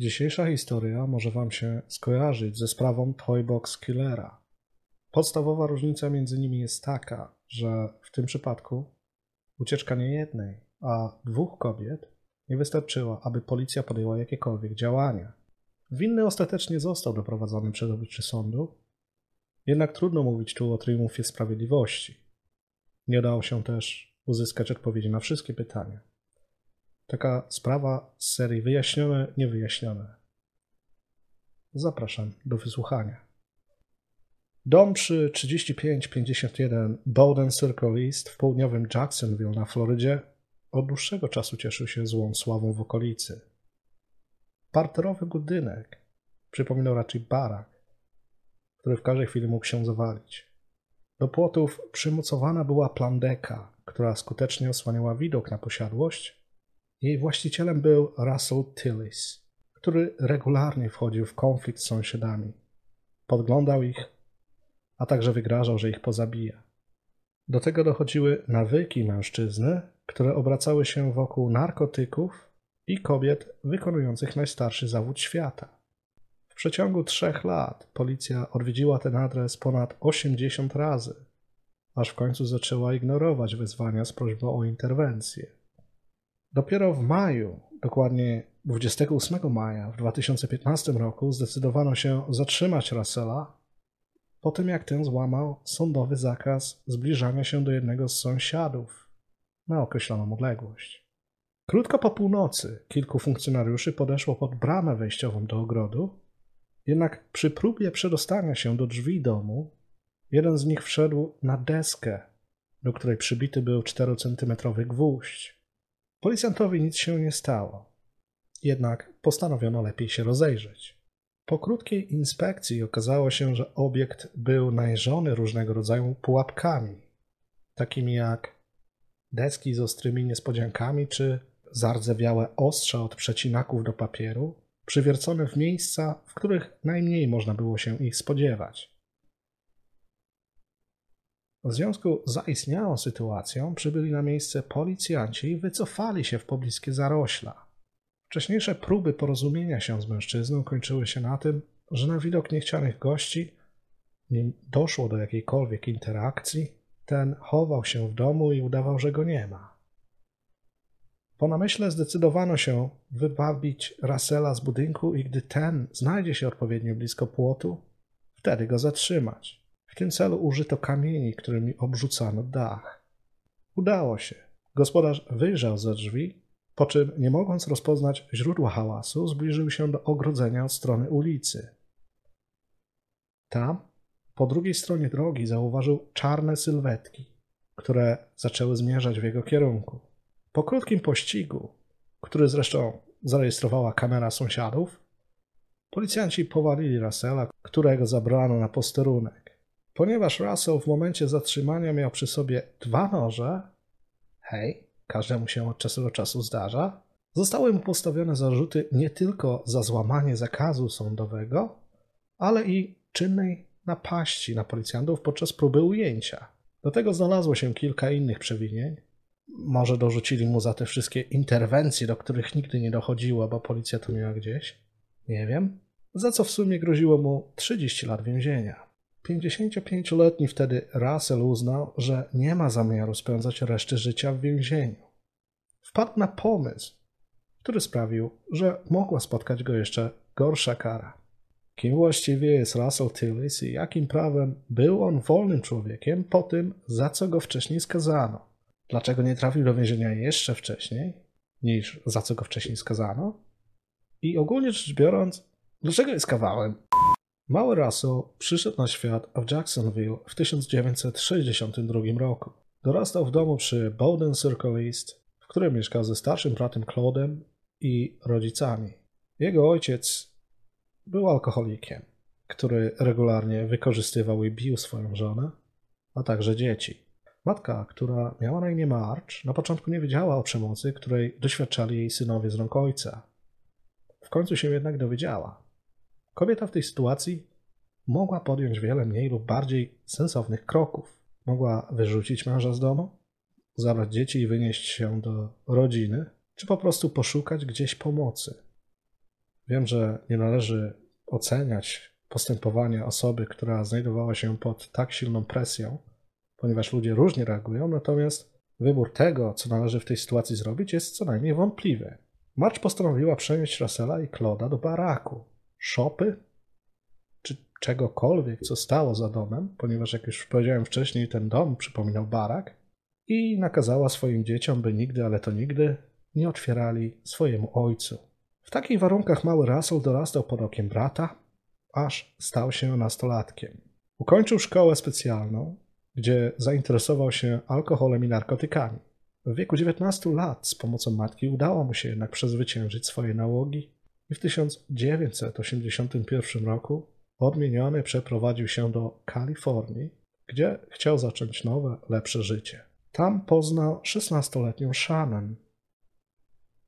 Dzisiejsza historia może Wam się skojarzyć ze sprawą Toybox Killera. Podstawowa różnica między nimi jest taka, że w tym przypadku ucieczka nie jednej, a dwóch kobiet nie wystarczyła, aby policja podjęła jakiekolwiek działania. Winny ostatecznie został doprowadzony przed oblicze sądu, jednak trudno mówić tu o triumfie sprawiedliwości. Nie udało się też uzyskać odpowiedzi na wszystkie pytania. Taka sprawa z serii wyjaśnione, niewyjaśnione. Zapraszam do wysłuchania. Dom przy 3551 Bowden Circle East w południowym Jacksonville na Florydzie od dłuższego czasu cieszył się złą sławą w okolicy. Parterowy budynek przypominał raczej barak, który w każdej chwili mógł się zawalić. Do płotów przymocowana była plandeka, która skutecznie osłaniała widok na posiadłość. Jej właścicielem był Russell Tillis, który regularnie wchodził w konflikt z sąsiadami. Podglądał ich, a także wygrażał, że ich pozabija. Do tego dochodziły nawyki mężczyzny, które obracały się wokół narkotyków i kobiet wykonujących najstarszy zawód świata. W przeciągu trzech lat policja odwiedziła ten adres ponad 80 razy, aż w końcu zaczęła ignorować wezwania z prośbą o interwencję. Dopiero w maju, dokładnie 28 maja w 2015 roku, zdecydowano się zatrzymać Russella po tym, jak ten złamał sądowy zakaz zbliżania się do jednego z sąsiadów na określoną odległość. Krótko po północy kilku funkcjonariuszy podeszło pod bramę wejściową do ogrodu, jednak przy próbie przedostania się do drzwi domu, jeden z nich wszedł na deskę, do której przybity był 4-centymetrowy gwóźdź. Policjantowi nic się nie stało, jednak postanowiono lepiej się rozejrzeć. Po krótkiej inspekcji okazało się, że obiekt był najeżony różnego rodzaju pułapkami, takimi jak deski z ostrymi niespodziankami czy zardzewiałe ostrza od przecinaków do papieru, przywiercone w miejsca, w których najmniej można było się ich spodziewać. W związku z zaistniałą sytuacją przybyli na miejsce policjanci i wycofali się w pobliskie zarośla. Wcześniejsze próby porozumienia się z mężczyzną kończyły się na tym, że na widok niechcianych gości, nim doszło do jakiejkolwiek interakcji, ten chował się w domu i udawał, że go nie ma. Po namyśle zdecydowano się wybawić Russella z budynku i gdy ten znajdzie się odpowiednio blisko płotu, wtedy go zatrzymać. Tym celu użyto kamieni, którymi obrzucano dach. Udało się. Gospodarz wyjrzał ze drzwi, po czym, nie mogąc rozpoznać źródła hałasu, zbliżył się do ogrodzenia od strony ulicy. Tam, po drugiej stronie drogi, zauważył czarne sylwetki, które zaczęły zmierzać w jego kierunku. Po krótkim pościgu, który zresztą zarejestrowała kamera sąsiadów, policjanci powalili Russella, którego zabrano na posterunek. Ponieważ Russell w momencie zatrzymania miał przy sobie dwa noże, hej, każdemu się od czasu do czasu zdarza, zostały mu postawione zarzuty nie tylko za złamanie zakazu sądowego, ale i czynnej napaści na policjantów podczas próby ujęcia. Do tego znalazło się kilka innych przewinień, może dorzucili mu za te wszystkie interwencje, do których nigdy nie dochodziło, bo policja to miała gdzieś. Nie wiem. Za co w sumie groziło mu 30 lat więzienia. 55-letni wtedy Russell uznał, że nie ma zamiaru spędzać reszty życia w więzieniu. Wpadł na pomysł, który sprawił, że mogła spotkać go jeszcze gorsza kara. Kim właściwie jest Russell Tillis i jakim prawem był on wolnym człowiekiem po tym, za co go wcześniej skazano? Dlaczego nie trafił do więzienia jeszcze wcześniej, niż za co go wcześniej skazano? I ogólnie rzecz biorąc, dlaczego jest kawałem? Mały Russell przyszedł na świat w Jacksonville w 1962 roku. Dorastał w domu przy Bowden Circle East, w którym mieszkał ze starszym bratem Claude'em i rodzicami. Jego ojciec był alkoholikiem, który regularnie wykorzystywał i bił swoją żonę, a także dzieci. Matka, która miała na imię March, na początku nie wiedziała o przemocy, której doświadczali jej synowie z rąk ojca. W końcu się jednak dowiedziała. Kobieta w tej sytuacji mogła podjąć wiele mniej lub bardziej sensownych kroków. Mogła wyrzucić męża z domu, zabrać dzieci i wynieść się do rodziny, czy po prostu poszukać gdzieś pomocy. Wiem, że nie należy oceniać postępowania osoby, która znajdowała się pod tak silną presją, ponieważ ludzie różnie reagują, natomiast wybór tego, co należy w tej sytuacji zrobić, jest co najmniej wątpliwy. March postanowiła przenieść Russella i Claude'a do baraku, szopy czy czegokolwiek, co stało za domem, ponieważ jak już powiedziałem wcześniej, ten dom przypominał barak, i nakazała swoim dzieciom, by nigdy, ale to nigdy nie otwierali swojemu ojcu. W takich warunkach mały Russell dorastał pod okiem brata, aż stał się nastolatkiem. Ukończył szkołę specjalną, gdzie zainteresował się alkoholem i narkotykami. W wieku 19 lat z pomocą matki udało mu się jednak przezwyciężyć swoje nałogi i w 1981 roku odmieniony przeprowadził się do Kalifornii, gdzie chciał zacząć nowe, lepsze życie. Tam poznał 16-letnią Shannon.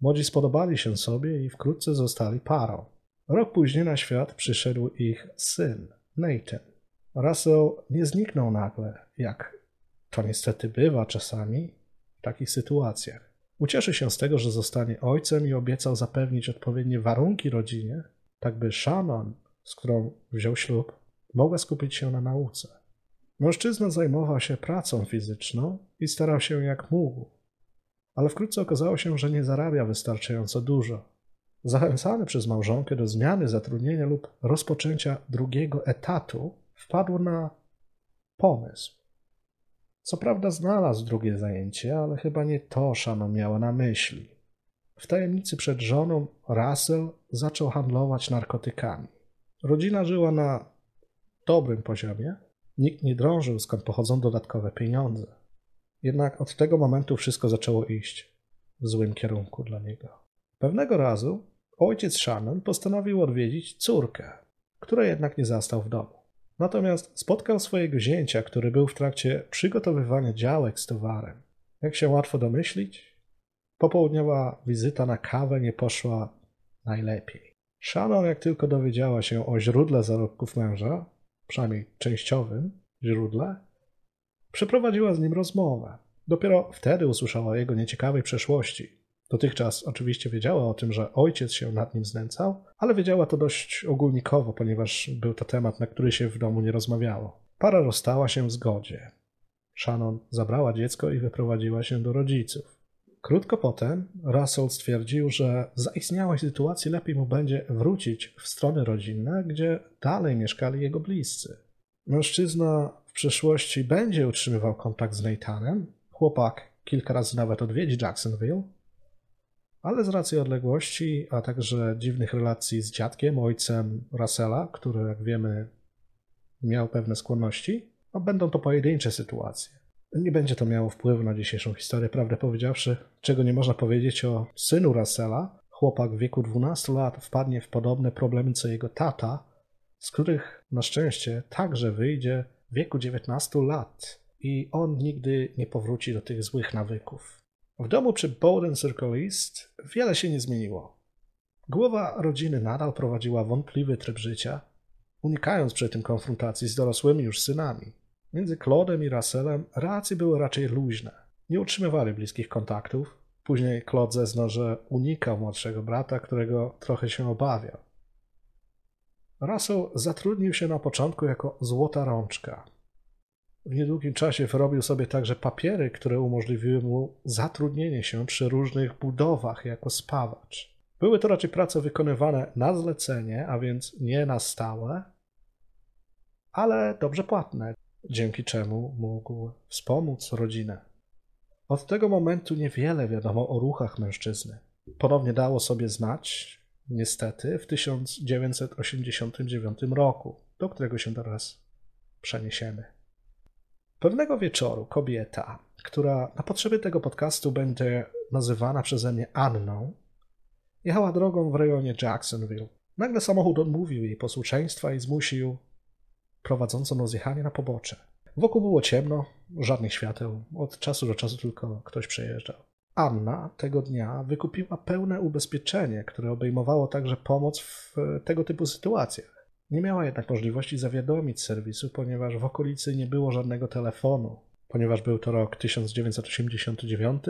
Młodzi spodobali się sobie i wkrótce zostali parą. Rok później na świat przyszedł ich syn, Nathan. Russell nie zniknął nagle, jak to niestety bywa czasami w takich sytuacjach. Ucieszy się z tego, że zostanie ojcem i obiecał zapewnić odpowiednie warunki rodzinie, tak by Shannon, z którą wziął ślub, mogła skupić się na nauce. Mężczyzna zajmował się pracą fizyczną i starał się jak mógł, ale wkrótce okazało się, że nie zarabia wystarczająco dużo. Zachęcany przez małżonkę do zmiany zatrudnienia lub rozpoczęcia drugiego etatu, wpadł na pomysł. Co prawda znalazł drugie zajęcie, ale chyba nie to Shannon miała na myśli. W tajemnicy przed żoną Russell zaczął handlować narkotykami. Rodzina żyła na dobrym poziomie. Nikt nie drążył, skąd pochodzą dodatkowe pieniądze. Jednak od tego momentu wszystko zaczęło iść w złym kierunku dla niego. Pewnego razu ojciec Shannon postanowił odwiedzić córkę, której jednak nie zastał w domu. Natomiast spotkał swojego zięcia, który był w trakcie przygotowywania działek z towarem. Jak się łatwo domyślić, popołudniowa wizyta na kawę nie poszła najlepiej. Shannon, jak tylko dowiedziała się o źródle zarobków męża, przynajmniej częściowym źródle, przeprowadziła z nim rozmowę. Dopiero wtedy usłyszała o jego nieciekawej przeszłości. Dotychczas oczywiście wiedziała o tym, że ojciec się nad nim znęcał, ale wiedziała to dość ogólnikowo, ponieważ był to temat, na który się w domu nie rozmawiało. Para rozstała się w zgodzie. Shannon zabrała dziecko i wyprowadziła się do rodziców. Krótko potem Russell stwierdził, że w zaistniałej sytuacji lepiej mu będzie wrócić w strony rodzinne, gdzie dalej mieszkali jego bliscy. Mężczyzna w przyszłości będzie utrzymywał kontakt z Nathanem. Chłopak kilka razy nawet odwiedzi Jacksonville, ale z racji odległości, a także dziwnych relacji z dziadkiem, ojcem Russella, który, jak wiemy, miał pewne skłonności, no będą to pojedyncze sytuacje. Nie będzie to miało wpływu na dzisiejszą historię, prawdę powiedziawszy, czego nie można powiedzieć o synu Russella. Chłopak w wieku 12 lat wpadnie w podobne problemy co jego tata, z których na szczęście także wyjdzie w wieku 19 lat i on nigdy nie powróci do tych złych nawyków. W domu przy Bowden Circle East wiele się nie zmieniło. Głowa rodziny nadal prowadziła wątpliwy tryb życia, unikając przy tym konfrontacji z dorosłymi już synami. Między Claudem i Russellem relacje były raczej luźne. Nie utrzymywali bliskich kontaktów. Później Claude zeznał, że unikał młodszego brata, którego trochę się obawiał. Russell zatrudnił się na początku jako złota rączka, w niedługim czasie wyrobił sobie także papiery, które umożliwiły mu zatrudnienie się przy różnych budowach jako spawacz. Były to raczej prace wykonywane na zlecenie, a więc nie na stałe, ale dobrze płatne, dzięki czemu mógł wspomóc rodzinę. Od tego momentu niewiele wiadomo o ruchach mężczyzny. Ponownie dało sobie znać, niestety, w 1989 roku, do którego się teraz przeniesiemy. Pewnego wieczoru kobieta, która na potrzeby tego podcastu będzie nazywana przeze mnie Anną, jechała drogą w rejonie Jacksonville. Nagle samochód odmówił jej posłuszeństwa i zmusił prowadzącą do zjechania na pobocze. Wokół było ciemno, żadnych świateł, od czasu do czasu tylko ktoś przejeżdżał. Anna tego dnia wykupiła pełne ubezpieczenie, które obejmowało także pomoc w tego typu sytuacjach. Nie miała jednak możliwości zawiadomić serwisu, ponieważ w okolicy nie było żadnego telefonu. Ponieważ był to rok 1989,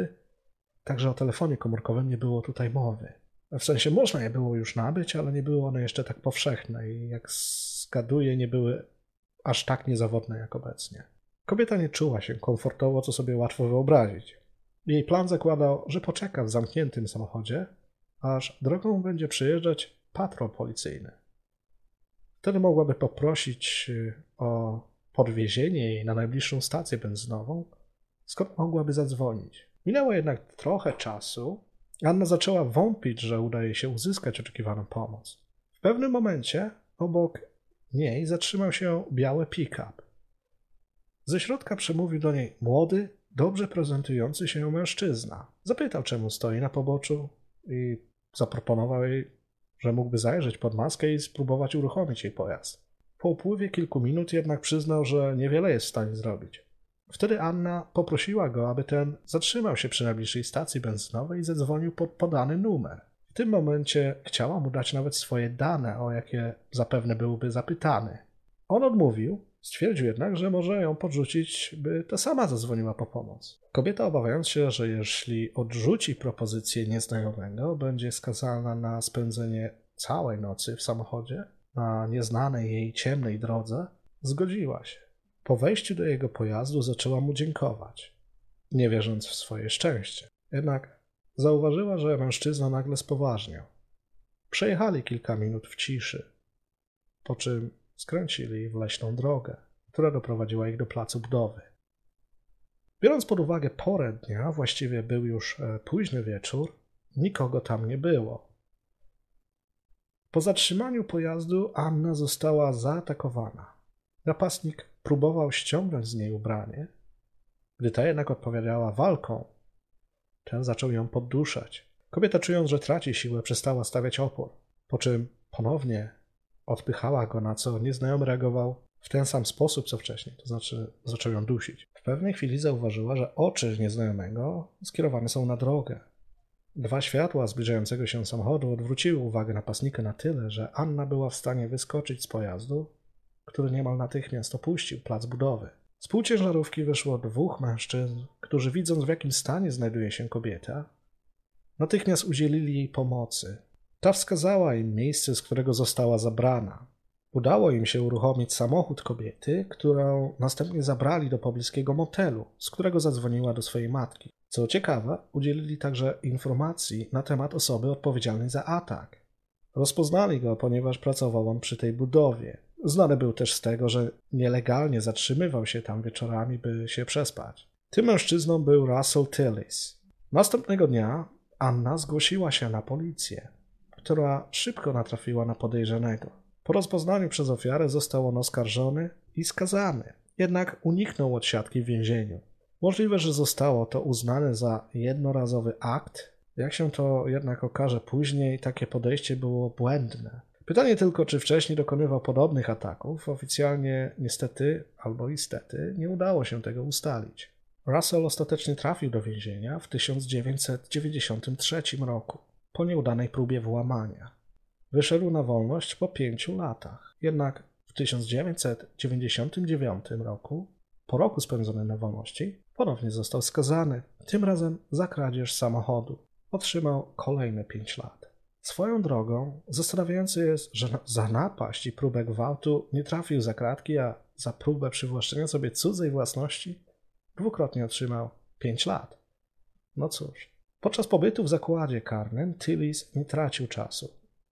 także o telefonie komórkowym nie było tutaj mowy. W sensie można je było już nabyć, ale nie były one jeszcze tak powszechne i jak zgaduję, nie były aż tak niezawodne jak obecnie. Kobieta nie czuła się komfortowo, co sobie łatwo wyobrazić. Jej plan zakładał, że poczeka w zamkniętym samochodzie, aż drogą będzie przyjeżdżać patrol policyjny. Wtedy mogłaby poprosić y, o podwiezienie jej na najbliższą stację benzynową, skąd mogłaby zadzwonić. Minęło jednak trochę czasu. Anna zaczęła wątpić, że udaje się uzyskać oczekiwaną pomoc. W pewnym momencie obok niej zatrzymał się biały pick-up. Ze środka przemówił do niej młody, dobrze prezentujący się mężczyzna. Zapytał, czemu stoi na poboczu i zaproponował jej, że mógłby zajrzeć pod maskę i spróbować uruchomić jej pojazd. Po upływie kilku minut jednak przyznał, że niewiele jest w stanie zrobić. Wtedy Anna poprosiła go, aby ten zatrzymał się przy najbliższej stacji benzynowej i zadzwonił pod podany numer. W tym momencie chciała mu dać nawet swoje dane, o jakie zapewne byłby zapytany. On odmówił, stwierdził jednak, że może ją podrzucić, by ta sama zadzwoniła po pomoc. Kobieta, obawiając się, że jeśli odrzuci propozycję nieznajomego, będzie skazana na spędzenie całej nocy w samochodzie na nieznanej jej ciemnej drodze, zgodziła się. Po wejściu do jego pojazdu zaczęła mu dziękować, nie wierząc w swoje szczęście. Jednak zauważyła, że mężczyzna nagle spoważniał. Przejechali kilka minut w ciszy, po czym skręcili w leśną drogę, która doprowadziła ich do placu budowy. Biorąc pod uwagę porę dnia, właściwie był już e, późny wieczór, nikogo tam nie było. Po zatrzymaniu pojazdu Anna została zaatakowana. Napastnik próbował ściągnąć z niej ubranie. Gdy ta jednak odpowiadała walką, ten zaczął ją podduszać. Kobieta, czując, że traci siłę, przestała stawiać opór, po czym ponownie odpychała go, na co nieznajomy reagował w ten sam sposób, co wcześniej, to znaczy zaczął ją dusić. W pewnej chwili zauważyła, że oczy nieznajomego skierowane są na drogę. Dwa światła zbliżającego się samochodu odwróciły uwagę napastnika na tyle, że Anna była w stanie wyskoczyć z pojazdu który niemal natychmiast opuścił plac budowy. Z półciężarówki wyszło dwóch mężczyzn, którzy widząc w jakim stanie znajduje się kobieta, natychmiast udzielili jej pomocy. Ta wskazała im miejsce, z którego została zabrana. Udało im się uruchomić samochód kobiety, którą następnie zabrali do pobliskiego motelu, z którego zadzwoniła do swojej matki. Co ciekawe, udzielili także informacji na temat osoby odpowiedzialnej za atak. Rozpoznali go, ponieważ pracował on przy tej budowie. Znany był też z tego, że nielegalnie zatrzymywał się tam wieczorami, by się przespać. Tym mężczyzną był Russell Tillis. Następnego dnia Anna zgłosiła się na policję, która szybko natrafiła na podejrzanego. Po rozpoznaniu przez ofiarę został on oskarżony i skazany, jednak uniknął od siatki w więzieniu. Możliwe, że zostało to uznane za jednorazowy akt. Jak się to jednak okaże później, takie podejście było błędne. Pytanie tylko, czy wcześniej dokonywał podobnych ataków. Oficjalnie niestety albo istety nie udało się tego ustalić. Russell ostatecznie trafił do więzienia w 1993 roku po nieudanej próbie włamania. Wyszedł na wolność po pięciu latach. Jednak w 1999 roku, po roku spędzonym na wolności, ponownie został skazany, tym razem za kradzież samochodu. Otrzymał kolejne pięć lat. Swoją drogą zastanawiające jest, że za napaść i próbę gwałtu nie trafił za kratki, a za próbę przywłaszczenia sobie cudzej własności dwukrotnie otrzymał 5 lat. No cóż, podczas pobytu w zakładzie karnym Tillis nie tracił czasu.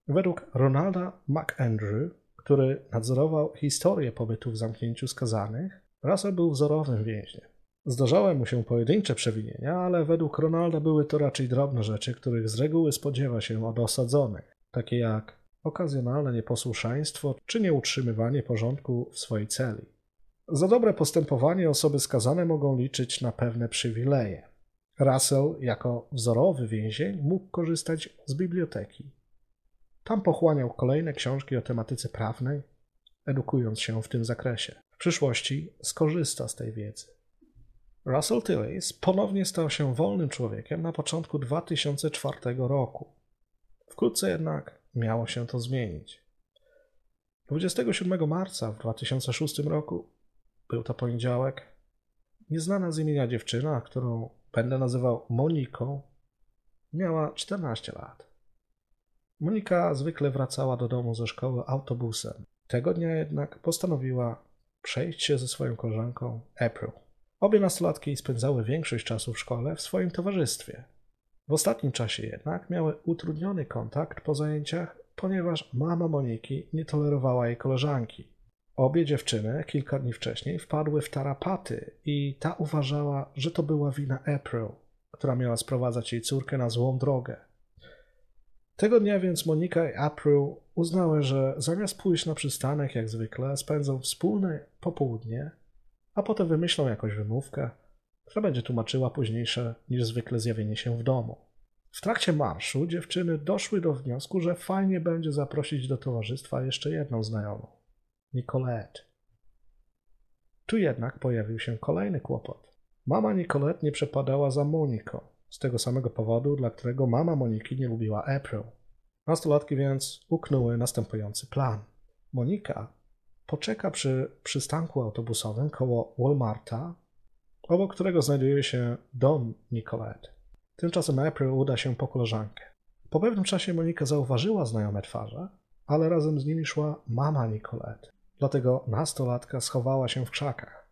Według Ronalda McAndrew, który nadzorował historię pobytu w zamknięciu skazanych, Russell był wzorowym więźniem. Zdarzały mu się pojedyncze przewinienia, ale według Ronalda były to raczej drobne rzeczy, których z reguły spodziewa się od osadzonych, takie jak okazjonalne nieposłuszeństwo czy nieutrzymywanie porządku w swojej celi. Za dobre postępowanie osoby skazane mogą liczyć na pewne przywileje. Russell, jako wzorowy więzień, mógł korzystać z biblioteki. Tam pochłaniał kolejne książki o tematyce prawnej, edukując się w tym zakresie. W przyszłości skorzysta z tej wiedzy. Russell Tillis ponownie stał się wolnym człowiekiem na początku 2004 roku. Wkrótce jednak miało się to zmienić. 27 marca w 2006 roku, był to poniedziałek, nieznana z imienia dziewczyna, którą będę nazywał Moniką, miała 14 lat. Monika zwykle wracała do domu ze szkoły autobusem. Tego dnia jednak postanowiła przejść się ze swoją koleżanką April. Obie nastolatki spędzały większość czasu w szkole w swoim towarzystwie. W ostatnim czasie jednak miały utrudniony kontakt po zajęciach, ponieważ mama Moniki nie tolerowała jej koleżanki. Obie dziewczyny kilka dni wcześniej wpadły w tarapaty i ta uważała, że to była wina April, która miała sprowadzać jej córkę na złą drogę. Tego dnia więc Monika i April uznały, że zamiast pójść na przystanek jak zwykle, spędzą wspólne popołudnie, a potem wymyślą jakąś wymówkę, która będzie tłumaczyła późniejsze niż zwykle zjawienie się w domu. W trakcie marszu dziewczyny doszły do wniosku, że fajnie będzie zaprosić do towarzystwa jeszcze jedną znajomą Nicolette. Tu jednak pojawił się kolejny kłopot. Mama Nicolette nie przepadała za Moniką, z tego samego powodu, dla którego mama Moniki nie lubiła April. Nastolatki więc uknęły następujący plan. Monika poczeka przy przystanku autobusowym koło Walmarta, obok którego znajduje się dom Nicolette. Tymczasem April uda się po koleżankę. Po pewnym czasie Monika zauważyła znajome twarze, ale razem z nimi szła mama Nicolette. Dlatego nastolatka schowała się w krzakach.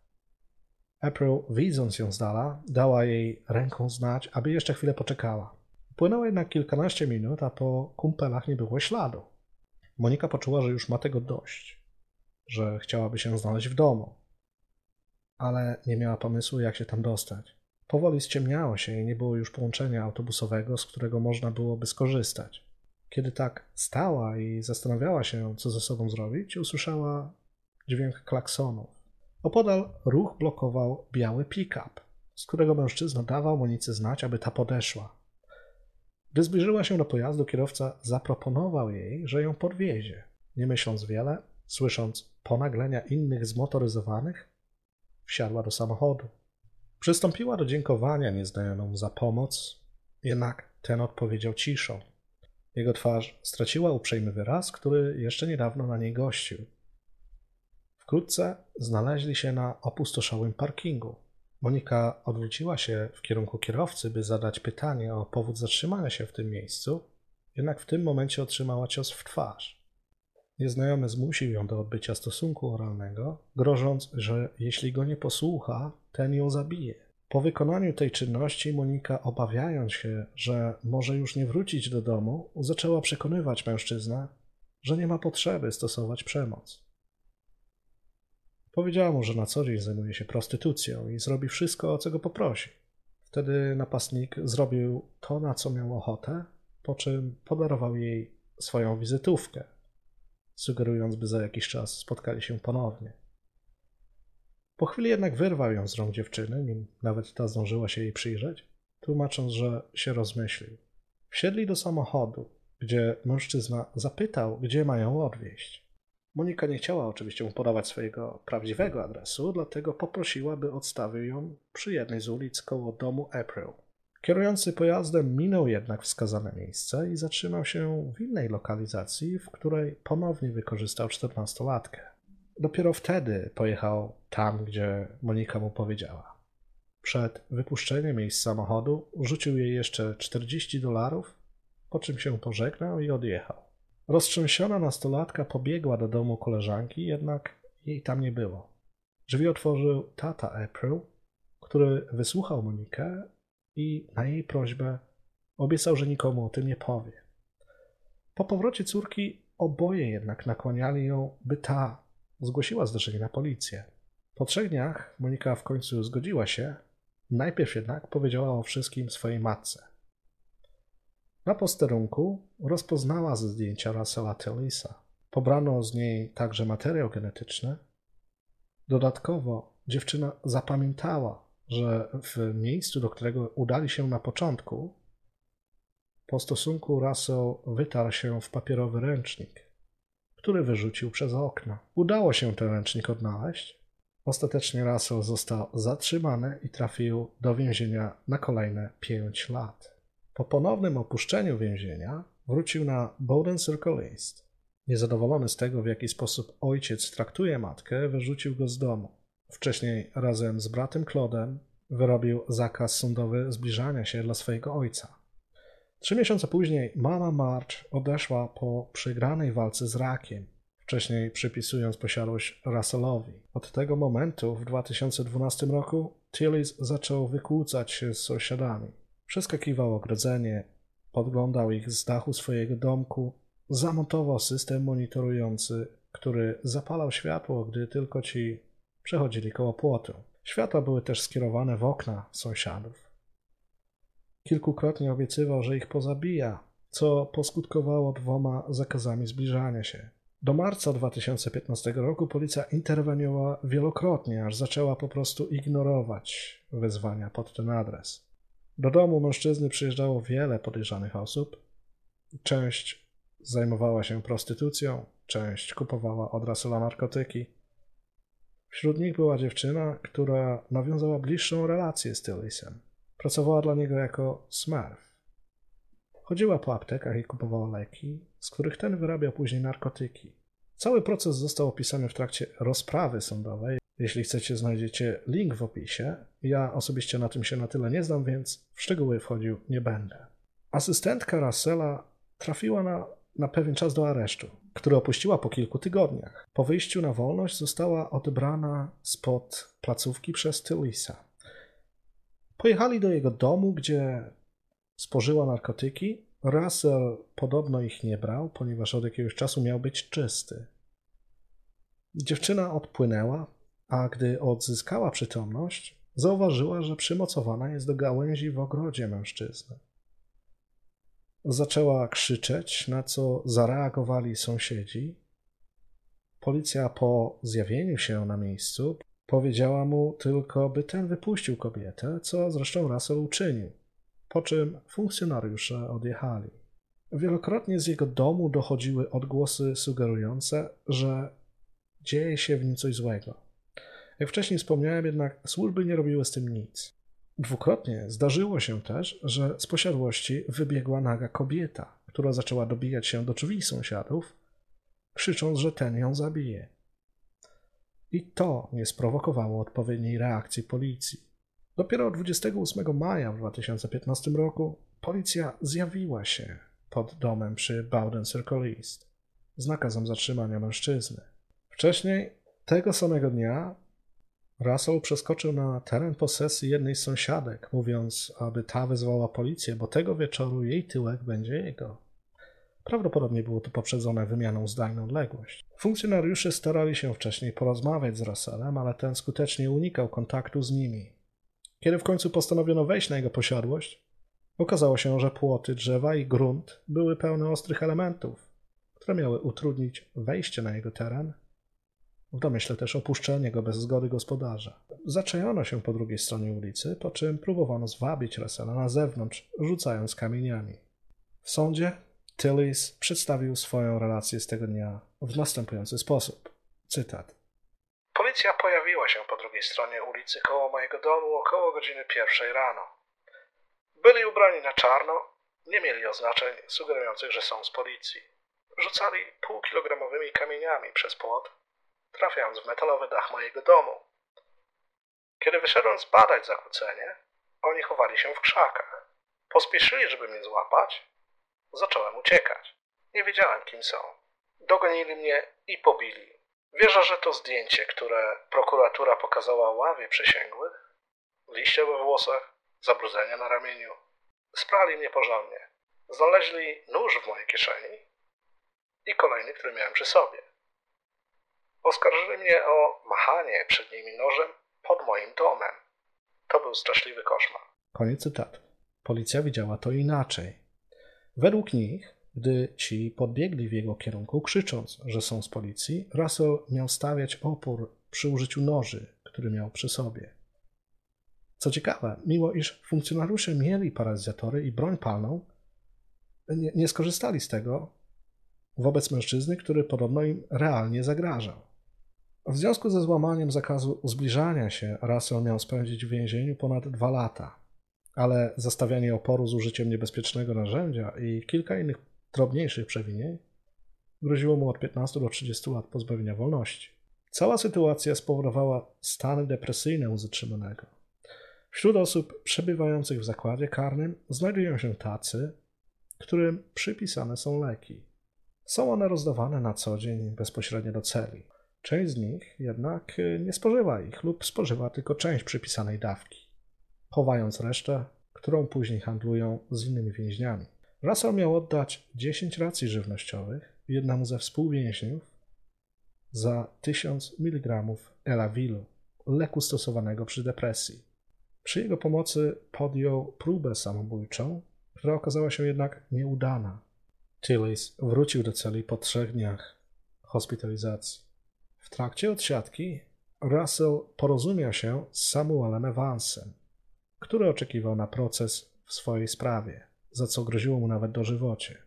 April, widząc ją z dala, dała jej ręką znać, aby jeszcze chwilę poczekała. Płynęło jednak kilkanaście minut, a po kumpelach nie było śladu. Monika poczuła, że już ma tego dość, że chciałaby się znaleźć w domu, ale nie miała pomysłu, jak się tam dostać. Powoli ściemniało się i nie było już połączenia autobusowego, z którego można byłoby skorzystać. Kiedy tak stała i zastanawiała się, co ze sobą zrobić, usłyszała dźwięk klaksonów. Opodal ruch blokował biały pick-up, z którego mężczyzna dawał Monice znać, aby ta podeszła. Gdy zbliżyła się do pojazdu, kierowca zaproponował jej, że ją podwiezie. Nie myśląc wiele, słysząc ponaglenia innych zmotoryzowanych, wsiadła do samochodu. Przystąpiła do dziękowania nieznajomemu za pomoc, jednak ten odpowiedział ciszą. Jego twarz straciła uprzejmy wyraz, który jeszcze niedawno na niej gościł. Wkrótce znaleźli się na opustoszałym parkingu. Monika odwróciła się w kierunku kierowcy, by zadać pytanie o powód zatrzymania się w tym miejscu, jednak w tym momencie otrzymała cios w twarz. Nieznajomy zmusił ją do odbycia stosunku oralnego, grożąc, że jeśli go nie posłucha, ten ją zabije. Po wykonaniu tej czynności Monika, obawiając się, że może już nie wrócić do domu, zaczęła przekonywać mężczyznę, że nie ma potrzeby stosować przemoc. Powiedziała mu, że na co dzień zajmuje się prostytucją i zrobi wszystko, o co go poprosi. Wtedy napastnik zrobił to, na co miał ochotę, po czym podarował jej swoją wizytówkę, sugerując, by za jakiś czas spotkali się ponownie. Po chwili jednak wyrwał ją z rąk dziewczyny, nim nawet ta zdążyła się jej przyjrzeć, tłumacząc, że się rozmyślił. Wsiedli do samochodu, gdzie mężczyzna zapytał, gdzie mają odwieźć. Monika nie chciała oczywiście mu podawać swojego prawdziwego adresu, dlatego poprosiła, by odstawił ją przy jednej z ulic koło domu April. Kierujący pojazdem minął jednak wskazane miejsce i zatrzymał się w innej lokalizacji, w której ponownie wykorzystał czternastolatkę. Dopiero wtedy pojechał tam, gdzie Monika mu powiedziała. Przed wypuszczeniem jej z samochodu rzucił jej jeszcze 40 dolarów, po czym się pożegnał i odjechał. Roztrzęsiona nastolatka pobiegła do domu koleżanki, jednak jej tam nie było. Drzwi otworzył tata April, który wysłuchał Monikę i na jej prośbę obiecał, że nikomu o tym nie powie. Po powrocie córki oboje jednak nakłaniali ją, by ta zgłosiła zdarzenie na policję. Po trzech dniach Monika w końcu zgodziła się, najpierw jednak powiedziała o wszystkim swojej matce. Na posterunku rozpoznała zdjęcia Russella Tillisa. Pobrano z niej także materiał genetyczny. Dodatkowo dziewczyna zapamiętała, że w miejscu, do którego udali się na początku, po stosunku Russell wytarł się w papierowy ręcznik, który wyrzucił przez okno. Udało się ten ręcznik odnaleźć. Ostatecznie Russell został zatrzymany i trafił do więzienia na kolejne pięć lat. Po ponownym opuszczeniu więzienia wrócił na Bowden Circle East. Niezadowolony z tego, w jaki sposób ojciec traktuje matkę, wyrzucił go z domu. Wcześniej razem z bratem Claudem wyrobił zakaz sądowy zbliżania się dla swojego ojca. Trzy miesiące później mama March odeszła po przegranej walce z rakiem, wcześniej przypisując posiadłość Russellowi. Od tego momentu w 2012 roku Tillis zaczął wykłócać się z sąsiadami. Przeskakiwał ogrodzenie, podglądał ich z dachu swojego domku, zamontował system monitorujący, który zapalał światło, gdy tylko ci przechodzili koło płotu. Światła były też skierowane w okna sąsiadów. Kilkukrotnie obiecywał, że ich pozabija, co poskutkowało dwoma zakazami zbliżania się. Do marca 2015 roku policja interweniowała wielokrotnie, aż zaczęła po prostu ignorować wezwania pod ten adres. Do domu mężczyzny przyjeżdżało wiele podejrzanych osób. Część zajmowała się prostytucją, część kupowała od Russella narkotyki. Wśród nich była dziewczyna, która nawiązała bliższą relację z Tillisem. Pracowała dla niego jako smurf. Chodziła po aptekach i kupowała leki, z których ten wyrabiał później narkotyki. Cały proces został opisany w trakcie rozprawy sądowej. Jeśli chcecie, znajdziecie link w opisie. Ja osobiście na tym się na tyle nie znam, więc w szczegóły wchodził nie będę. Asystentka Russella trafiła na, na pewien czas do aresztu, który opuściła po kilku tygodniach. Po wyjściu na wolność została odebrana spod placówki przez Tillisa. Pojechali do jego domu, gdzie spożyła narkotyki. Russell podobno ich nie brał, ponieważ od jakiegoś czasu miał być czysty. Dziewczyna odpłynęła, a gdy odzyskała przytomność, zauważyła, że przymocowana jest do gałęzi w ogrodzie mężczyzny. Zaczęła krzyczeć, na co zareagowali sąsiedzi. Policja po zjawieniu się na miejscu powiedziała mu tylko, by ten wypuścił kobietę, co zresztą Russell uczynił, po czym funkcjonariusze odjechali. Wielokrotnie z jego domu dochodziły odgłosy sugerujące, że dzieje się w nim coś złego. Jak wcześniej wspomniałem, jednak służby nie robiły z tym nic. Dwukrotnie zdarzyło się też, że z posiadłości wybiegła naga kobieta, która zaczęła dobijać się do drzwi sąsiadów, krzycząc, że ten ją zabije. I to nie sprowokowało odpowiedniej reakcji policji. Dopiero 28 maja w 2015 roku policja zjawiła się pod domem przy Bowden Circle East z nakazem zatrzymania mężczyzny. Wcześniej, tego samego dnia, Russell przeskoczył na teren posesji jednej z sąsiadek, mówiąc, aby ta wezwała policję, bo tego wieczoru jej tyłek będzie jego. Prawdopodobnie było to poprzedzone wymianą zdań na odległość. Funkcjonariusze starali się wcześniej porozmawiać z Russellem, ale ten skutecznie unikał kontaktu z nimi. Kiedy w końcu postanowiono wejść na jego posiadłość, okazało się, że płoty, drzewa i grunt były pełne ostrych elementów, które miały utrudnić wejście na jego teren w domyśle też opuszczenie go bez zgody gospodarza. Zaczajono się po drugiej stronie ulicy, po czym próbowano zwabić Russella na zewnątrz, rzucając kamieniami. W sądzie Tillis przedstawił swoją relację z tego dnia w następujący sposób. Cytat. Policja pojawiła się po drugiej stronie ulicy koło mojego domu około godziny pierwszej rano. Byli ubrani na czarno, nie mieli oznaczeń sugerujących, że są z policji. Rzucali półkilogramowymi kamieniami przez płot, trafiając w metalowy dach mojego domu. Kiedy wyszedłem zbadać zakłócenie, oni chowali się w krzakach. Pospieszyli, żeby mnie złapać. Zacząłem uciekać. Nie wiedziałem, kim są. Dogonili mnie i pobili. Wierzę, że to zdjęcie, które prokuratura pokazała ławie przysięgłych, liście we włosach, zabrudzenia na ramieniu, sprali mnie porządnie. Znaleźli nóż w mojej kieszeni i kolejny, który miałem przy sobie. Oskarżyli mnie o machanie przed nimi nożem pod moim domem. To był straszliwy koszmar. Koniec cytatu. Policja widziała to inaczej. Według nich, gdy ci podbiegli w jego kierunku, krzycząc, że są z policji, Russell miał stawiać opór przy użyciu noży, który miał przy sobie. Co ciekawe, mimo iż funkcjonariusze mieli paralizatory i broń palną, nie, nie skorzystali z tego wobec mężczyzny, który podobno im realnie zagrażał. W związku ze złamaniem zakazu zbliżania się, Russell miał spędzić w więzieniu ponad dwa lata, ale zastawianie oporu z użyciem niebezpiecznego narzędzia i kilka innych drobniejszych przewinień groziło mu od 15 do 30 lat pozbawienia wolności. Cała sytuacja spowodowała stany depresyjne u zatrzymanego. Wśród osób przebywających w zakładzie karnym znajdują się tacy, którym przypisane są leki. Są one rozdawane na co dzień bezpośrednio do celi. Część z nich jednak nie spożywa ich lub spożywa tylko część przypisanej dawki, chowając resztę, którą później handlują z innymi więźniami. Russell miał oddać 10 racji żywnościowych jednemu ze współwięźniów za 1000 mg Elawilu, leku stosowanego przy depresji. Przy jego pomocy podjął próbę samobójczą, która okazała się jednak nieudana. Tillis wrócił do celi po trzech dniach hospitalizacji. W trakcie odsiadki Russell porozumiał się z Samuelem Evansem, który oczekiwał na proces w swojej sprawie, za co groziło mu nawet dożywocie.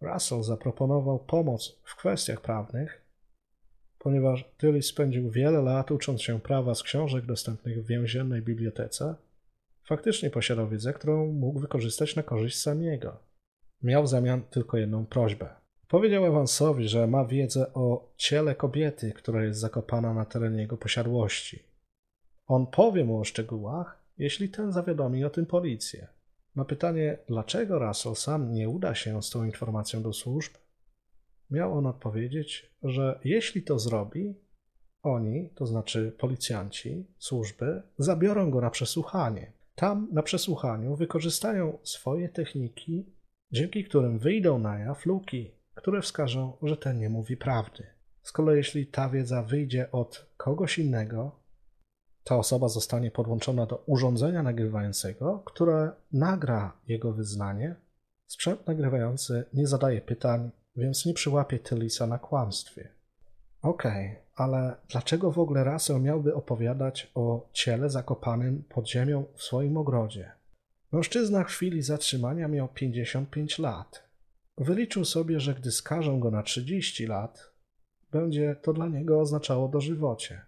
Russell zaproponował pomoc w kwestiach prawnych, ponieważ Tillis spędził wiele lat ucząc się prawa z książek dostępnych w więziennej bibliotece, faktycznie posiadał wiedzę, którą mógł wykorzystać na korzyść samiego. Miał w zamian tylko jedną prośbę. Powiedział Evansowi, że ma wiedzę o ciele kobiety, która jest zakopana na terenie jego posiadłości. On powie mu o szczegółach, jeśli ten zawiadomi o tym policję. Na pytanie, dlaczego Russell sam nie uda się z tą informacją do służb, miał on odpowiedzieć, że jeśli to zrobi, oni, to znaczy policjanci, służby, zabiorą go na przesłuchanie. Tam na przesłuchaniu wykorzystają swoje techniki, dzięki którym wyjdą na jaw luki, które wskażą, że ten nie mówi prawdy. Z kolei jeśli ta wiedza wyjdzie od kogoś innego, ta osoba zostanie podłączona do urządzenia nagrywającego, które nagra jego wyznanie. Sprzęt nagrywający nie zadaje pytań, więc nie przyłapie Tylisa na kłamstwie. Okej, okay, ale dlaczego w ogóle Russell miałby opowiadać o ciele zakopanym pod ziemią w swoim ogrodzie? Mężczyzna w chwili zatrzymania miał 55 lat. Wyliczył sobie, że gdy skażą go na 30 lat, będzie to dla niego oznaczało dożywocie.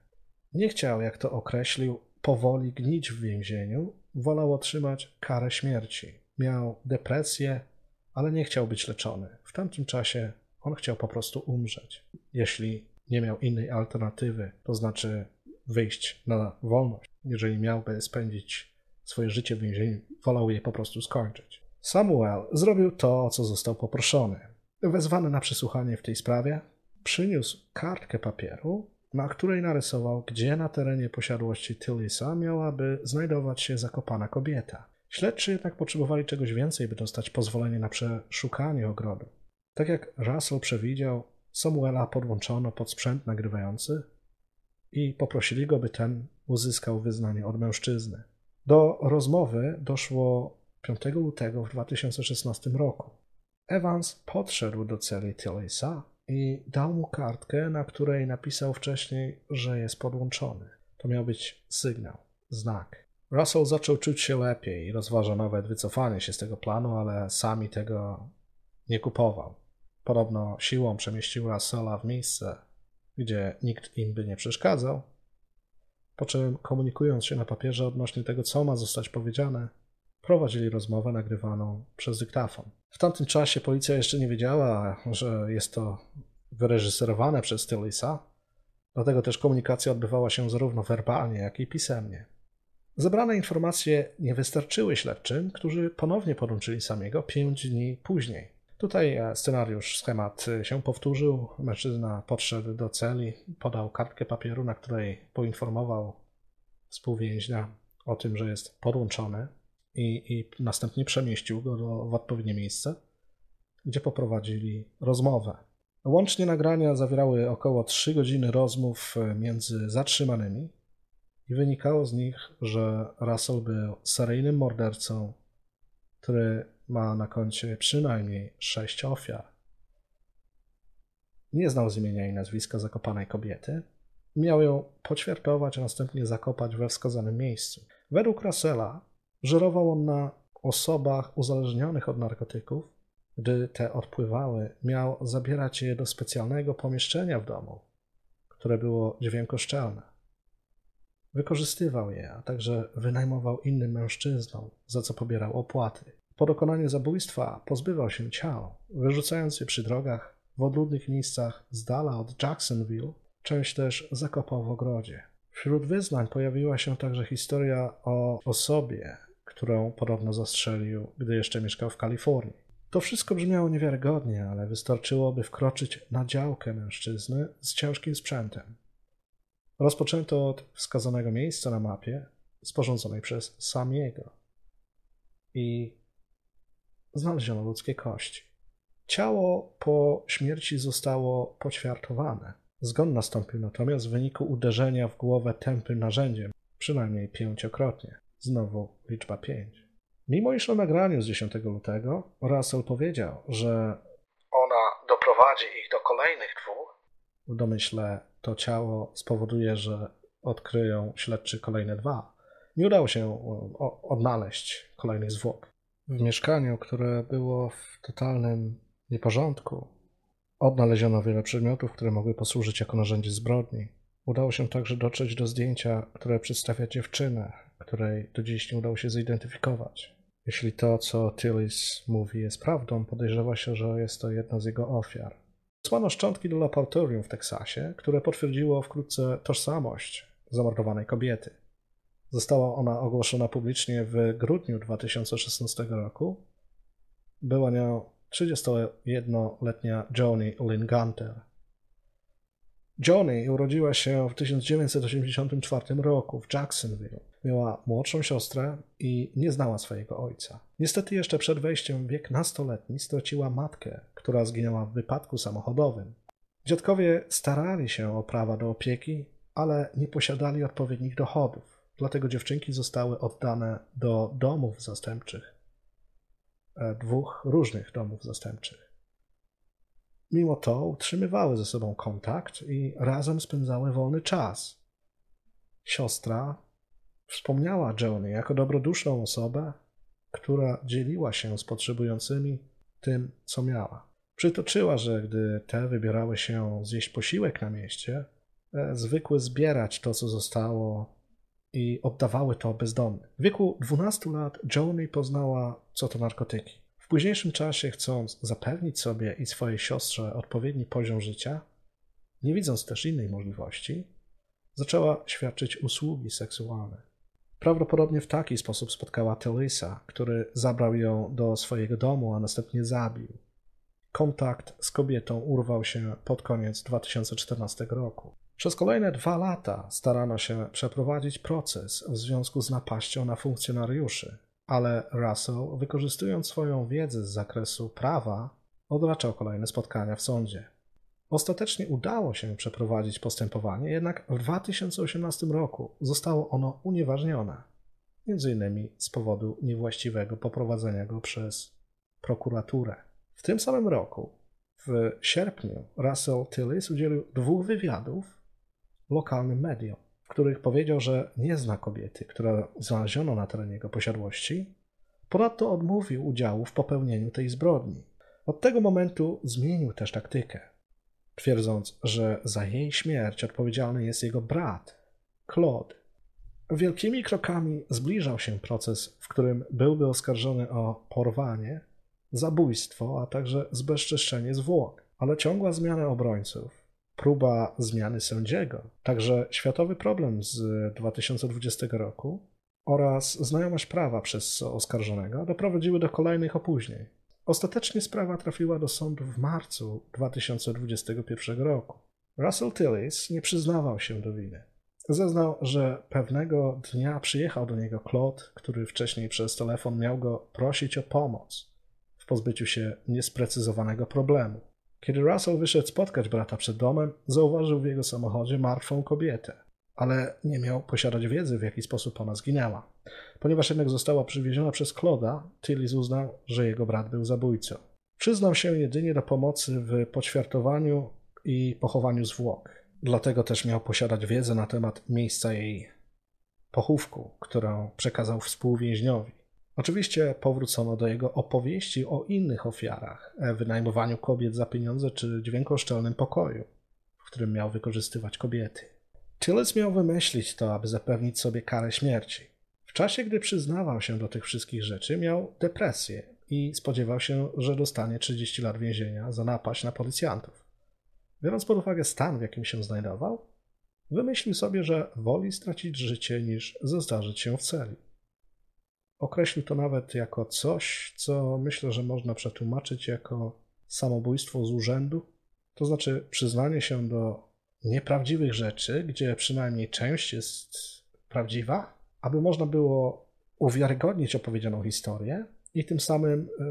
Nie chciał, jak to określił, powoli gnić w więzieniu, wolał otrzymać karę śmierci. Miał depresję, ale nie chciał być leczony. W tamtym czasie on chciał po prostu umrzeć. Jeśli nie miał innej alternatywy, to znaczy wyjść na wolność, jeżeli miałby spędzić swoje życie w więzieniu, wolał je po prostu skończyć. Samuel zrobił to, co został poproszony. Wezwany na przesłuchanie w tej sprawie, przyniósł kartkę papieru, na której narysował, gdzie na terenie posiadłości Tillisa miałaby znajdować się zakopana kobieta. Śledczy jednak potrzebowali czegoś więcej, by dostać pozwolenie na przeszukanie ogrodu. Tak jak Russell przewidział, Samuela podłączono pod sprzęt nagrywający i poprosili go, by ten uzyskał wyznanie od mężczyzny. Do rozmowy doszło 5 lutego w 2016 roku. Evans podszedł do celi Tillisa i dał mu kartkę, na której napisał wcześniej, że jest podłączony. To miał być sygnał, znak. Russell zaczął czuć się lepiej i rozważał nawet wycofanie się z tego planu, ale sami tego nie kupował. Podobno siłą przemieścił Russella w miejsce, gdzie nikt im by nie przeszkadzał, po czym komunikując się na papierze odnośnie tego, co ma zostać powiedziane, prowadzili rozmowę nagrywaną przez dyktafon. W tamtym czasie policja jeszcze nie wiedziała, że jest to wyreżyserowane przez Tillisa, dlatego też komunikacja odbywała się zarówno werbalnie, jak i pisemnie. Zebrane informacje nie wystarczyły śledczym, którzy ponownie podłączyli samego pięć dni później. Tutaj e, scenariusz, schemat e, się powtórzył. Mężczyzna podszedł do celi, podał kartkę papieru, na której poinformował współwięźnia o tym, że jest podłączony i, i następnie przemieścił go do, w odpowiednie miejsce, gdzie poprowadzili rozmowę. Łącznie nagrania zawierały około 3 godziny rozmów e, między zatrzymanymi i wynikało z nich, że Russell był seryjnym mordercą, który ma na koncie przynajmniej sześć ofiar. Nie znał z imienia i nazwiska zakopanej kobiety. Miał ją poćwiartować, a następnie zakopać we wskazanym miejscu. Według Russella żerował on na osobach uzależnionych od narkotyków. Gdy te odpływały, miał zabierać je do specjalnego pomieszczenia w domu, które było dźwiękoszczelne. Wykorzystywał je, a także wynajmował innym mężczyznom, za co pobierał opłaty. Po dokonaniu zabójstwa pozbywał się ciał, wyrzucając je przy drogach, w odludnych miejscach z dala od Jacksonville, część też zakopał w ogrodzie. Wśród wyznań pojawiła się także historia o osobie, którą podobno zastrzelił, gdy jeszcze mieszkał w Kalifornii. To wszystko brzmiało niewiarygodnie, ale wystarczyłoby wkroczyć na działkę mężczyzny z ciężkim sprzętem. Rozpoczęto od wskazanego miejsca na mapie sporządzonej przez Samiego i znaleziono ludzkie kości. Ciało po śmierci zostało poćwiartowane. Zgon nastąpił natomiast w wyniku uderzenia w głowę tępym narzędziem, przynajmniej pięciokrotnie. Znowu liczba pięć. Mimo iż na nagraniu z 10 lutego Russell powiedział, że ona doprowadzi ich do kolejnych dwóch, w domyśle to ciało spowoduje, że odkryją śledczy kolejne dwa. Nie udało się odnaleźć kolejnych zwłok. W mieszkaniu, które było w totalnym nieporządku, odnaleziono wiele przedmiotów, które mogły posłużyć jako narzędzie zbrodni. Udało się także dotrzeć do zdjęcia, które przedstawia dziewczynę, której do dziś nie udało się zidentyfikować. Jeśli to, co Tillis mówi, jest prawdą, podejrzewa się, że jest to jedna z jego ofiar. Wysłano szczątki do laboratorium w Teksasie, które potwierdziło wkrótce tożsamość zamordowanej kobiety. Została ona ogłoszona publicznie w grudniu 2016 roku. Była nią 31-letnia Joni Lynn Gunter. Joni urodziła się w 1984 roku w Jacksonville. Miała młodszą siostrę i nie znała swojego ojca. Niestety jeszcze przed wejściem w wiek nastoletni straciła matkę, która zginęła w wypadku samochodowym. Dziadkowie starali się o prawa do opieki, ale nie posiadali odpowiednich dochodów, dlatego dziewczynki zostały oddane do domów zastępczych. E, dwóch różnych domów zastępczych. Mimo to utrzymywały ze sobą kontakt i razem spędzały wolny czas. Siostra wspomniała Joanie jako dobroduszną osobę, która dzieliła się z potrzebującymi tym, co miała. Przytoczyła, że gdy te wybierały się zjeść posiłek na mieście, e, zwykły zbierać to, co zostało i oddawały to bezdomnym. W wieku 12 lat Joanie poznała, co to narkotyki. W późniejszym czasie, chcąc zapewnić sobie i swojej siostrze odpowiedni poziom życia, nie widząc też innej możliwości, zaczęła świadczyć usługi seksualne. Prawdopodobnie w taki sposób spotkała Telisa, który zabrał ją do swojego domu, a następnie zabił. Kontakt z kobietą urwał się pod koniec 2014 roku. Przez kolejne dwa lata starano się przeprowadzić proces w związku z napaścią na funkcjonariuszy, ale Russell, wykorzystując swoją wiedzę z zakresu prawa, odraczał kolejne spotkania w sądzie. Ostatecznie udało się przeprowadzić postępowanie, jednak w 2018 roku zostało ono unieważnione, m.in. z powodu niewłaściwego poprowadzenia go przez prokuraturę. W tym samym roku, w sierpniu, Russell Tillis udzielił dwóch wywiadów lokalnym mediom, w których powiedział, że nie zna kobiety, która znaleziono na terenie jego posiadłości. Ponadto odmówił udziału w popełnieniu tej zbrodni. Od tego momentu zmienił też taktykę twierdząc, że za jej śmierć odpowiedzialny jest jego brat, Claude. Wielkimi krokami zbliżał się proces, w którym byłby oskarżony o porwanie, zabójstwo, a także zbezczeszczenie zwłok, ale ciągła zmiana obrońców, próba zmiany sędziego, także światowy problem z 2020 roku oraz znajomość prawa przez oskarżonego doprowadziły do kolejnych opóźnień. Ostatecznie sprawa trafiła do sądu w marcu 2021 roku. Russell Tillis nie przyznawał się do winy. Zeznał, że pewnego dnia przyjechał do niego Claude, który wcześniej przez telefon miał go prosić o pomoc w pozbyciu się niesprecyzowanego problemu. Kiedy Russell wyszedł spotkać brata przed domem, zauważył w jego samochodzie martwą kobietę ale nie miał posiadać wiedzy, w jaki sposób ona zginęła. Ponieważ jednak została przywieziona przez Kloda, Tillis uznał, że jego brat był zabójcą. Przyznał się jedynie do pomocy w poćwiartowaniu i pochowaniu zwłok. Dlatego też miał posiadać wiedzę na temat miejsca jej pochówku, którą przekazał współwięźniowi. Oczywiście powrócono do jego opowieści o innych ofiarach, wynajmowaniu kobiet za pieniądze czy dźwiękoszczelnym pokoju, w którym miał wykorzystywać kobiety. Tillis miał wymyślić to, aby zapewnić sobie karę śmierci. W czasie, gdy przyznawał się do tych wszystkich rzeczy, miał depresję i spodziewał się, że dostanie 30 lat więzienia za napaść na policjantów. Biorąc pod uwagę stan, w jakim się znajdował, wymyślił sobie, że woli stracić życie niż zestarzyć się w celi. Określił to nawet jako coś, co myślę, że można przetłumaczyć jako samobójstwo z urzędu, to znaczy przyznanie się do nieprawdziwych rzeczy, gdzie przynajmniej część jest prawdziwa, aby można było uwiarygodnić opowiedzianą historię i tym samym e,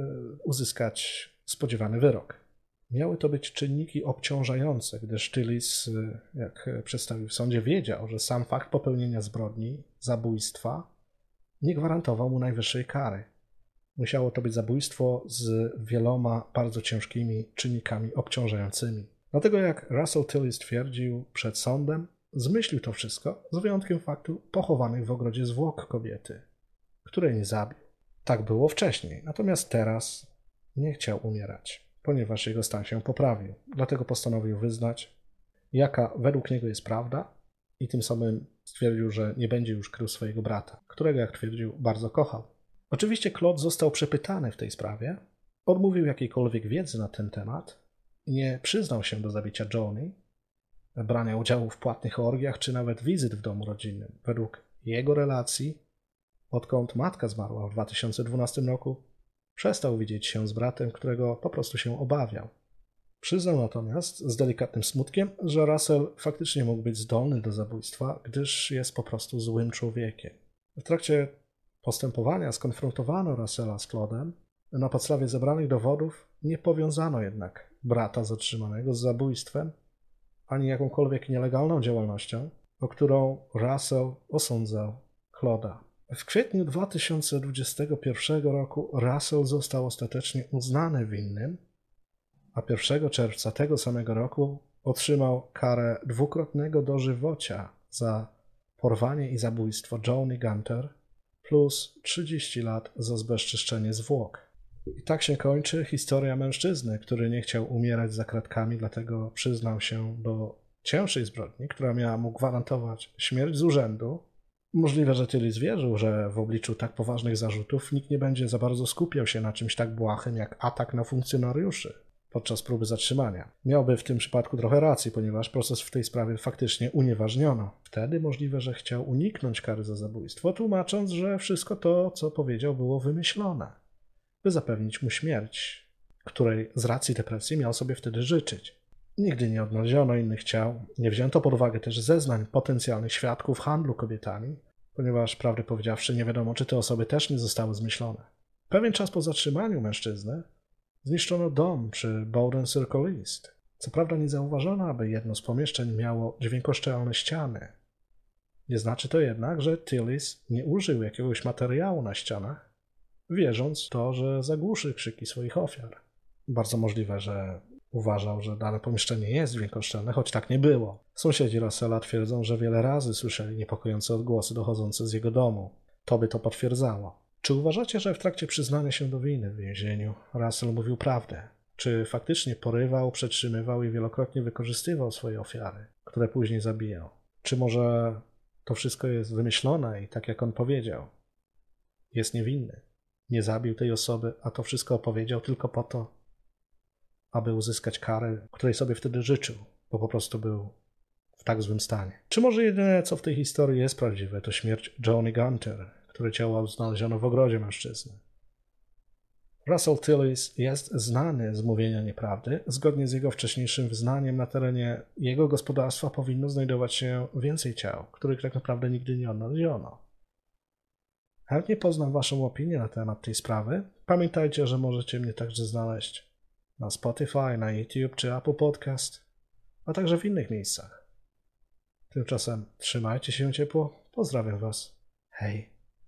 uzyskać spodziewany wyrok. Miały to być czynniki obciążające, gdyż Tillis, e, jak przedstawił w sądzie, wiedział, że sam fakt popełnienia zbrodni, zabójstwa, nie gwarantował mu najwyższej kary. Musiało to być zabójstwo z wieloma bardzo ciężkimi czynnikami obciążającymi. Dlatego jak Russell Tillis twierdził przed sądem, zmyślił to wszystko, z wyjątkiem faktu pochowanych w ogrodzie zwłok kobiety, której nie zabił. Tak było wcześniej, natomiast teraz nie chciał umierać, ponieważ jego stan się poprawił. Dlatego postanowił wyznać, jaka według niego jest prawda i tym samym stwierdził, że nie będzie już krył swojego brata, którego, jak twierdził, bardzo kochał. Oczywiście Claude został przepytany w tej sprawie, odmówił jakiejkolwiek wiedzy na ten temat, nie przyznał się do zabicia Johnny, brania udziału w płatnych orgiach czy nawet wizyt w domu rodzinnym. Według jego relacji, odkąd matka zmarła w 2012 roku, przestał widzieć się z bratem, którego po prostu się obawiał. Przyznał natomiast z delikatnym smutkiem, że Russell faktycznie mógł być zdolny do zabójstwa, gdyż jest po prostu złym człowiekiem. W trakcie postępowania skonfrontowano Russella z Claudem. Na podstawie zebranych dowodów nie powiązano jednak brata zatrzymanego z zabójstwem ani jakąkolwiek nielegalną działalnością, o którą Russell osądzał Clauda. W kwietniu 2021 roku Russell został ostatecznie uznany winnym, a 1 czerwca tego samego roku otrzymał karę dwukrotnego dożywocia za porwanie i zabójstwo Johnny Gunter plus 30 lat za zbezczyszczenie zwłok. I tak się kończy historia mężczyzny, który nie chciał umierać za kratkami, dlatego przyznał się do cięższej zbrodni, która miała mu gwarantować śmierć z urzędu. Możliwe, że Tilly zwierzył, że w obliczu tak poważnych zarzutów nikt nie będzie za bardzo skupiał się na czymś tak błahym jak atak na funkcjonariuszy podczas próby zatrzymania. Miałby w tym przypadku trochę racji, ponieważ proces w tej sprawie faktycznie unieważniono. Wtedy możliwe, że chciał uniknąć kary za zabójstwo, tłumacząc, że wszystko to, co powiedział, było wymyślone by zapewnić mu śmierć, której z racji depresji miał sobie wtedy życzyć. Nigdy nie odnaleziono innych ciał, nie wzięto pod uwagę też zeznań potencjalnych świadków handlu kobietami, ponieważ prawdę powiedziawszy nie wiadomo, czy te osoby też nie zostały zmyślone. Pewien czas po zatrzymaniu mężczyzny zniszczono dom przy Bowden Circle East. Co prawda nie zauważono, aby jedno z pomieszczeń miało dźwiękoszczelne ściany. Nie znaczy to jednak, że Tillis nie użył jakiegoś materiału na ścianach, wierząc to, że zagłuszy krzyki swoich ofiar. Bardzo możliwe, że uważał, że dane pomieszczenie jest dźwiękoszczelne, choć tak nie było. Sąsiedzi Russella twierdzą, że wiele razy słyszeli niepokojące odgłosy dochodzące z jego domu. To by to potwierdzało. Czy uważacie, że w trakcie przyznania się do winy w więzieniu Russell mówił prawdę? Czy faktycznie porywał, przetrzymywał i wielokrotnie wykorzystywał swoje ofiary, które później zabijał? Czy może to wszystko jest wymyślone i tak jak on powiedział, jest niewinny? Nie zabił tej osoby, a to wszystko opowiedział tylko po to, aby uzyskać karę, której sobie wtedy życzył, bo po prostu był w tak złym stanie. Czy może jedyne, co w tej historii jest prawdziwe, to śmierć Johnny Gunter, które ciało znaleziono w ogrodzie mężczyzny. Russell Tillis jest znany z mówienia nieprawdy. Zgodnie z jego wcześniejszym wyznaniem na terenie jego gospodarstwa powinno znajdować się więcej ciał, których tak naprawdę nigdy nie odnaleziono. Chętnie poznam Waszą opinię na temat tej sprawy. Pamiętajcie, że możecie mnie także znaleźć na Spotify, na YouTube czy Apple Podcast, a także w innych miejscach. Tymczasem trzymajcie się ciepło. Pozdrawiam Was. Hej.